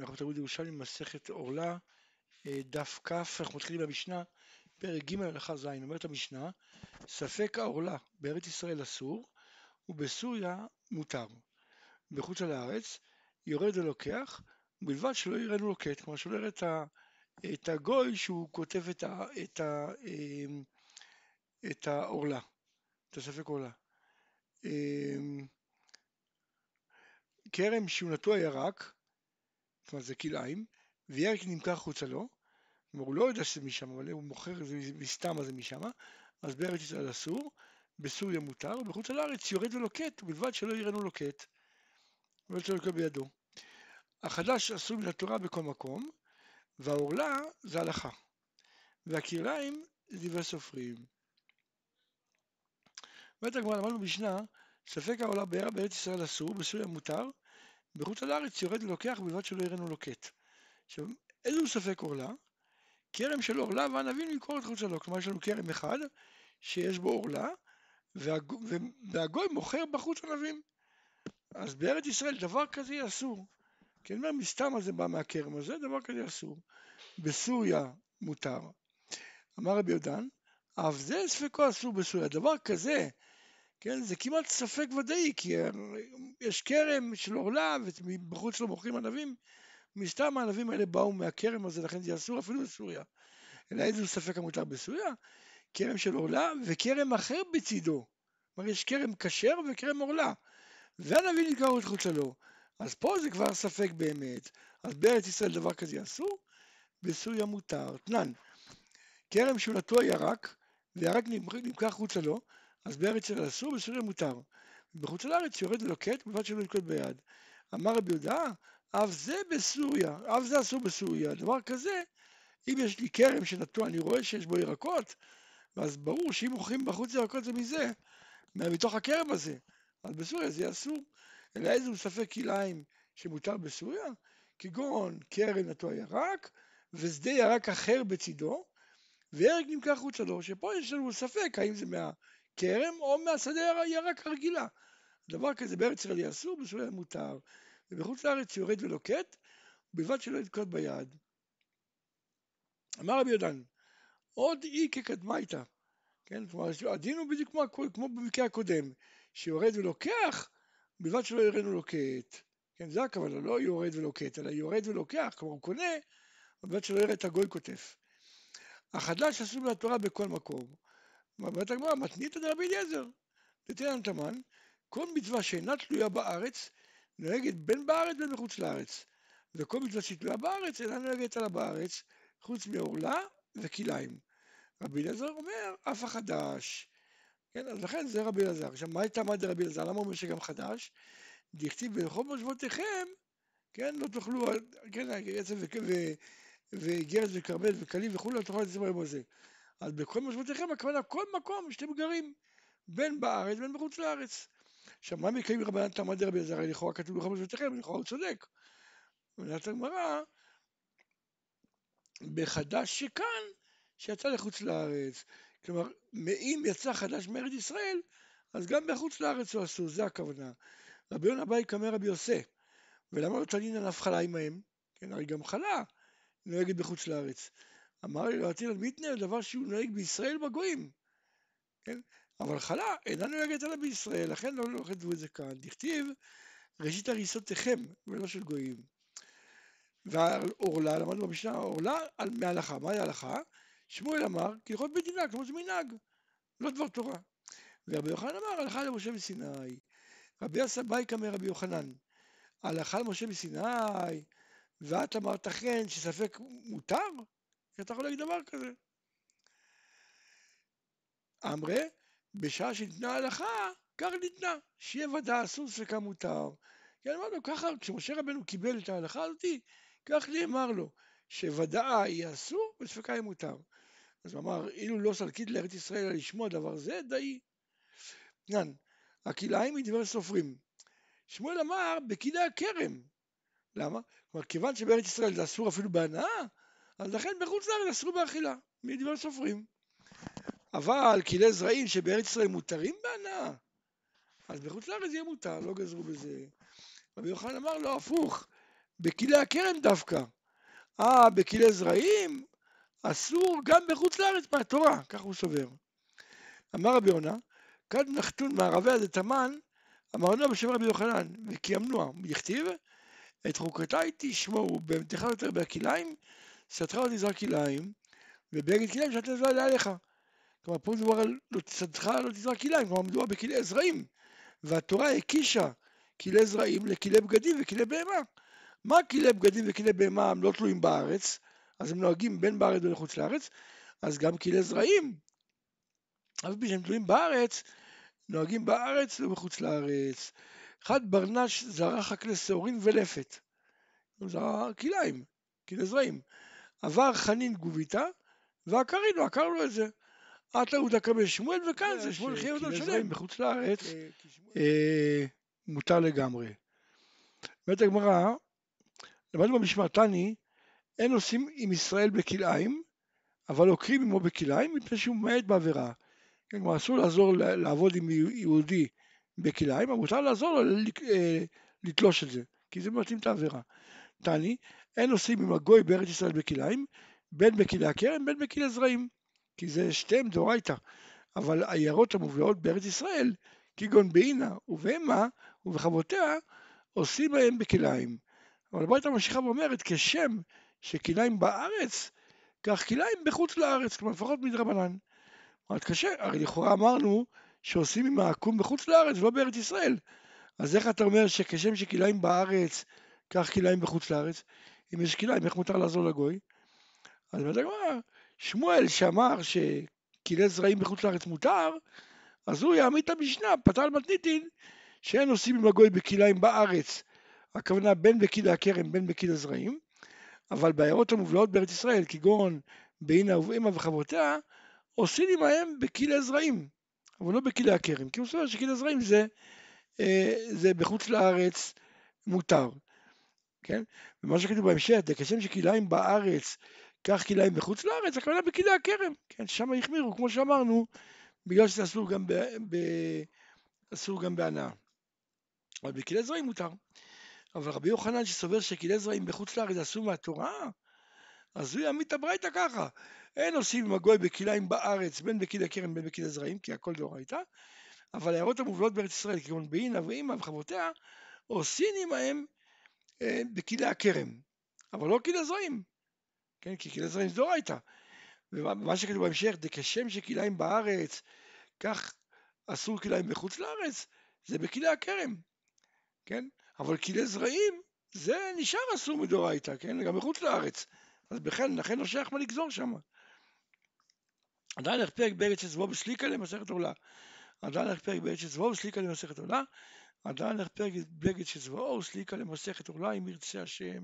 אנחנו בתלמוד ירושלים מסכת עורלה, אה, דף כ, אנחנו מתחילים במשנה, פרק ג' הלכה ז', אומרת המשנה, ספק העורלה בארץ ישראל אסור, ובסוריה מותר. בחוץ לארץ יורד ולוקח, ובלבד שלא יראנו לוקט, כלומר שלא יראה את, את הגוי שהוא כותב את, ה, את, ה, אמ, את העורלה, את הספק עורלה. אמ, כרם שהוא נטוע ירק, כלומר זה כלאיים, וירק נמכר חוצה לו, הוא לא יודע שזה משם, אבל הוא מוכר את זה מסתם אז זה משם, אז בארץ ישראל אסור, בסוריה מותר, ובחוץ לארץ יורד ולוקט, ובלבד שלא יראנו לוקט, שלא יקבל בידו. החדש אסור מן התורה בכל מקום, והעורלה זה הלכה, והכלאיים זה דברי סופרים. אומרת הגמרא, למדנו משנה, ספק העולה בארץ ישראל אסור, בסוריה מותר, בחוץ לארץ יורד ולוקח ובלבד שלא יראנו לוקט. עכשיו, איזה הוא ספק עורלה? כרם של עורלה וענבים למכור את חוצה לו. כלומר, יש לנו כרם אחד שיש בו עורלה, והגוי מוכר בחוץ ענבים. אז בארץ ישראל דבר כזה אסור. כי אני אומר, מסתם זה בא מהכרם הזה, דבר כזה אסור. בסוריה מותר. אמר רבי יהודן, אף זה ספקו אסור בסוריה. דבר כזה כן, זה כמעט ספק ודאי, כי יש כרם של עורלה ובחוץ לא מוכרים ענבים, מסתם הענבים האלה באו מהכרם הזה, לכן זה אסור אפילו בסוריה. אלא איזה ספק המותר בסוריה? כרם של עורלה וכרם אחר בצידו. כלומר יש כרם כשר וכרם עורלה. והנביא נקרא את חוצה לו. אז פה זה כבר ספק באמת. אז בארץ ישראל דבר כזה אסור, בסוריה מותר. תנן, כרם שהוא נטוע ירק, וירק נמכר חוצה לו, אז בארץ ישראל אסור, בסוריה מותר. בחוץ לארץ יורד ולוקט, בלבד שלא ינקוט ביד. אמר רבי יהודה, אף זה בסוריה, אף זה אסור בסוריה. דבר כזה, אם יש לי כרם שנטוע, אני רואה שיש בו ירקות, אז ברור שאם מוכרים בחוץ ירקות זה מזה, מתוך הכרם הזה. אז בסוריה זה אסור. אלא איזה ספק כלאיים שמותר בסוריה, כגון כרם נטוע ירק, ושדה ירק אחר בצידו, וירק נמכר חוצה לו, שפה יש לנו ספק האם זה מה... כרם או מהשדה הירק הרגילה. דבר כזה בארץ ישראל אסור, בסוריה מותר. ובחוץ לארץ יורד ולוקט, ובלבד שלא יתקוט ביד. אמר רבי יהודן, עוד אי כקדמייתא, כן, כלומר הדין הוא בדיוק כמו, כמו במקרה הקודם, שיורד ולוקח, בלבד שלא ירדנו לוקט. כן, זה הכוונה, לא יורד ולוקט, אלא יורד ולוקח, כלומר הוא קונה, בלבד שלא יראה את הגוי כותף. החדש אסור מהתורה בכל מקום. אומרת הגמרא, מתנית דרבי אליעזר. דתנן תמן, כל מצווה שאינה תלויה בארץ, נוהגת בין בארץ בין מחוץ לארץ. וכל מצווה שהיא תלויה בארץ, אינה נוהגת עלה בארץ, חוץ מעורלה וכליים. רבי אליעזר אומר, אף החדש. כן, אז לכן זה רבי אליעזר. עכשיו, מה הייתה מה דרבי אליעזר? למה הוא אומר שגם חדש? דכתיב בכל מושבותיכם, כן, לא תאכלו, כן, עצב וגרס וכרמל וכלים וכולי, לא תאכלו את זה ביום הזה. אז בכל מושבותיכם הכוונה כל מקום שאתם גרים, בין בארץ בין בחוץ לארץ. עכשיו מה מקיים רבנן תמא דרבי אלעזר? לכאורה כתוב בכל מושבותיכם, לכאורה הוא צודק. אומרת הגמרא, בחדש שכאן, שיצא לחוץ לארץ. כלומר, אם יצא חדש מארץ ישראל, אז גם בחוץ לארץ הוא אסור, זה הכוונה. רבי יונה באי קמא רבי יוסי, ולמה לא תלין עליו חלה עמהם? כן, הרי גם חלה נוהגת בחוץ לארץ. אמר להטיל על מיתנר דבר שהוא נוהג בישראל בגויים. כן? אבל חלה אינה נוהגת אלא בישראל, לכן לא, לא את זה כאן. דכתיב ראשית הריסותיכם ולא של גויים. והעורלה, למדנו במשנה, עורלה על מהלכה. מהי ההלכה? שמואל אמר, כהלכות מדינה, כמו זה מנהג, לא דבר תורה. ורבי יוחנן אמר, הלכה למשה מסיני. רבי עשה בייקה מרבי יוחנן, הלכה למשה מסיני, ואת אמרת חן שספק מותר? אתה יכול להגיד דבר כזה. אמרה, בשעה שניתנה הלכה, כך ניתנה, שיהיה ודאי אסור ספקה מותר. כן, אמרנו ככה, כשמשה רבנו קיבל את ההלכה הזאתי, כך נאמר לו, שוודאה יהיה אסור וספקה יהיה מותר. אז הוא אמר, אילו לא סלקית לארץ ישראל לשמוע דבר זה, די. כאן, הכלאיים מדבר סופרים. שמואל אמר, בכדאי הכרם. למה? כלומר, כיוון שבארץ ישראל זה אסור אפילו בהנאה, אז לכן בחוץ לארץ אסרו באכילה, מדבר סופרים. אבל כלי זרעים שבארץ ישראל מותרים בהנאה, אז בחוץ לארץ יהיה מותר, לא גזרו בזה. רבי יוחנן אמר לו הפוך, בכלי הכרם דווקא. אה, בכלי זרעים אסור גם בחוץ לארץ מהתורה, כך הוא סובר. אמר רבי יונה, כד נחתון מערבי עד תמן, אמרנו בשם רבי יוחנן, וקיימנוה, יכתיב, את חוקותיי תשמעו, בהמתך יותר בכליים, סתך לא תזרע כליים, ובגד כליים שאתה תזרע עליך. כלומר, פה מדובר על לא תסתך לא תזרע כליים, כלומר מדובר בכלי זרעים, והתורה הקישה כלי זרעים לכלי בגדים וכלי בהמה. מה כלי בגדים וכלי בהמה הם לא תלויים בארץ, אז הם נוהגים בין בארץ ובין חוץ לארץ, אז גם כלי זרעים, אף פי שהם תלויים בארץ, נוהגים בארץ ובחוץ לארץ. אחד ברנש זרע כלי שעורין ולפת. הוא זרע כליים, כלי זרעים. עבר חנין גוביתה, והקרין, הוא עקר לו את זה. עתה הוא דקה שמואל, וכאן זה שמואל חייב אותו שלם בחוץ לארץ. אה, מותר לגמרי. אומרת הגמרא, למדנו במשמעתני, אין עושים עם ישראל בכלאיים, אבל עוקרים עמו בכלאיים מפני שהוא ממעט בעבירה. כן, כלומר אסור לעזור לעבוד עם יהודי בכלאיים, אבל מותר לעזור לו אה, לתלוש את זה, כי זה מתאים את העבירה. תני, אין עושים עם הגוי בארץ ישראל בכלאיים, בין בכלי הכרם בין בכלי זרעים, כי זה שתיהם דאורייתא. אבל עיירות המובלעות בארץ ישראל, כגון בעינה ובהמה ובחבותיה, עושים בהם בכלאיים. אבל הברייתא ממשיכה ואומרת, כשם שכלאיים בארץ, כך כלאיים בחוץ לארץ, כלומר לפחות מדרבנן. אומרת קשה, הרי לכאורה אמרנו שעושים עם העקום בחוץ לארץ ולא בארץ ישראל. אז איך אתה אומר שכשם שכלאיים בארץ, כך כלאיים בחוץ לארץ? אם יש כלאיים, איך מותר לעזור לגוי? אז אומרת הגמרא, שמואל שאמר שכלי זרעים בחוץ לארץ מותר, אז הוא יעמיד את המשנה, פתל מתניתין, שאין עושים עם הגוי בכליים בארץ, הכוונה בין בכלי הכרם בין בכלי הזרעים, אבל בעיירות המובלעות בארץ ישראל, כגון בעינה ובאמה וחברותיה, עושים עמהם בכלי זרעים, אבל לא בכלי הכרם, כי הוא סובר שכלי זרעים זה, אה, זה בחוץ לארץ מותר, כן? ומה שכתוב בהמשך, כשם שכליים בארץ, כך כליים בחוץ לארץ, הכוונה בכלי הכרם, כן? שם החמירו, כמו שאמרנו, בגלל שזה אסור גם, ב, ב, אסור גם בהנאה. אבל בכלי זרעים מותר. אבל רבי יוחנן שסובר שכלי זרעים בחוץ לארץ אסור מהתורה, אז הוא יעמיד את הברייתא ככה. אין עושים עם הגוי בכליים בארץ, בין בכלי הכרם בין בכלי זרעים, כי הכל דאורייתא, אבל העיירות המובלות בארץ ישראל, כגון בעינה ואימא וחברותיה, עושים עמהם בכלי הכרם, אבל לא כלי זרעים, כן? כי כלי זרעים זה דאורייתא. ומה שכתוב בהמשך, דכשם שכליים בארץ, כך אסור כליים בחוץ לארץ, זה בכלי הכרם, כן? אבל כלי זרעים, זה נשאר אסור מדאורייתא, כן? גם מחוץ לארץ. אז בכן, לכן לא שייך מה לגזור שם. עדיין פרק בארץ שזבו בסליקה למסכת עולה. עדיין פרק בארץ שזבו בסליקה למסכת עולה. עדיין פרק בגד שזבו סליקה למסכת עולה, אם ירצה השם.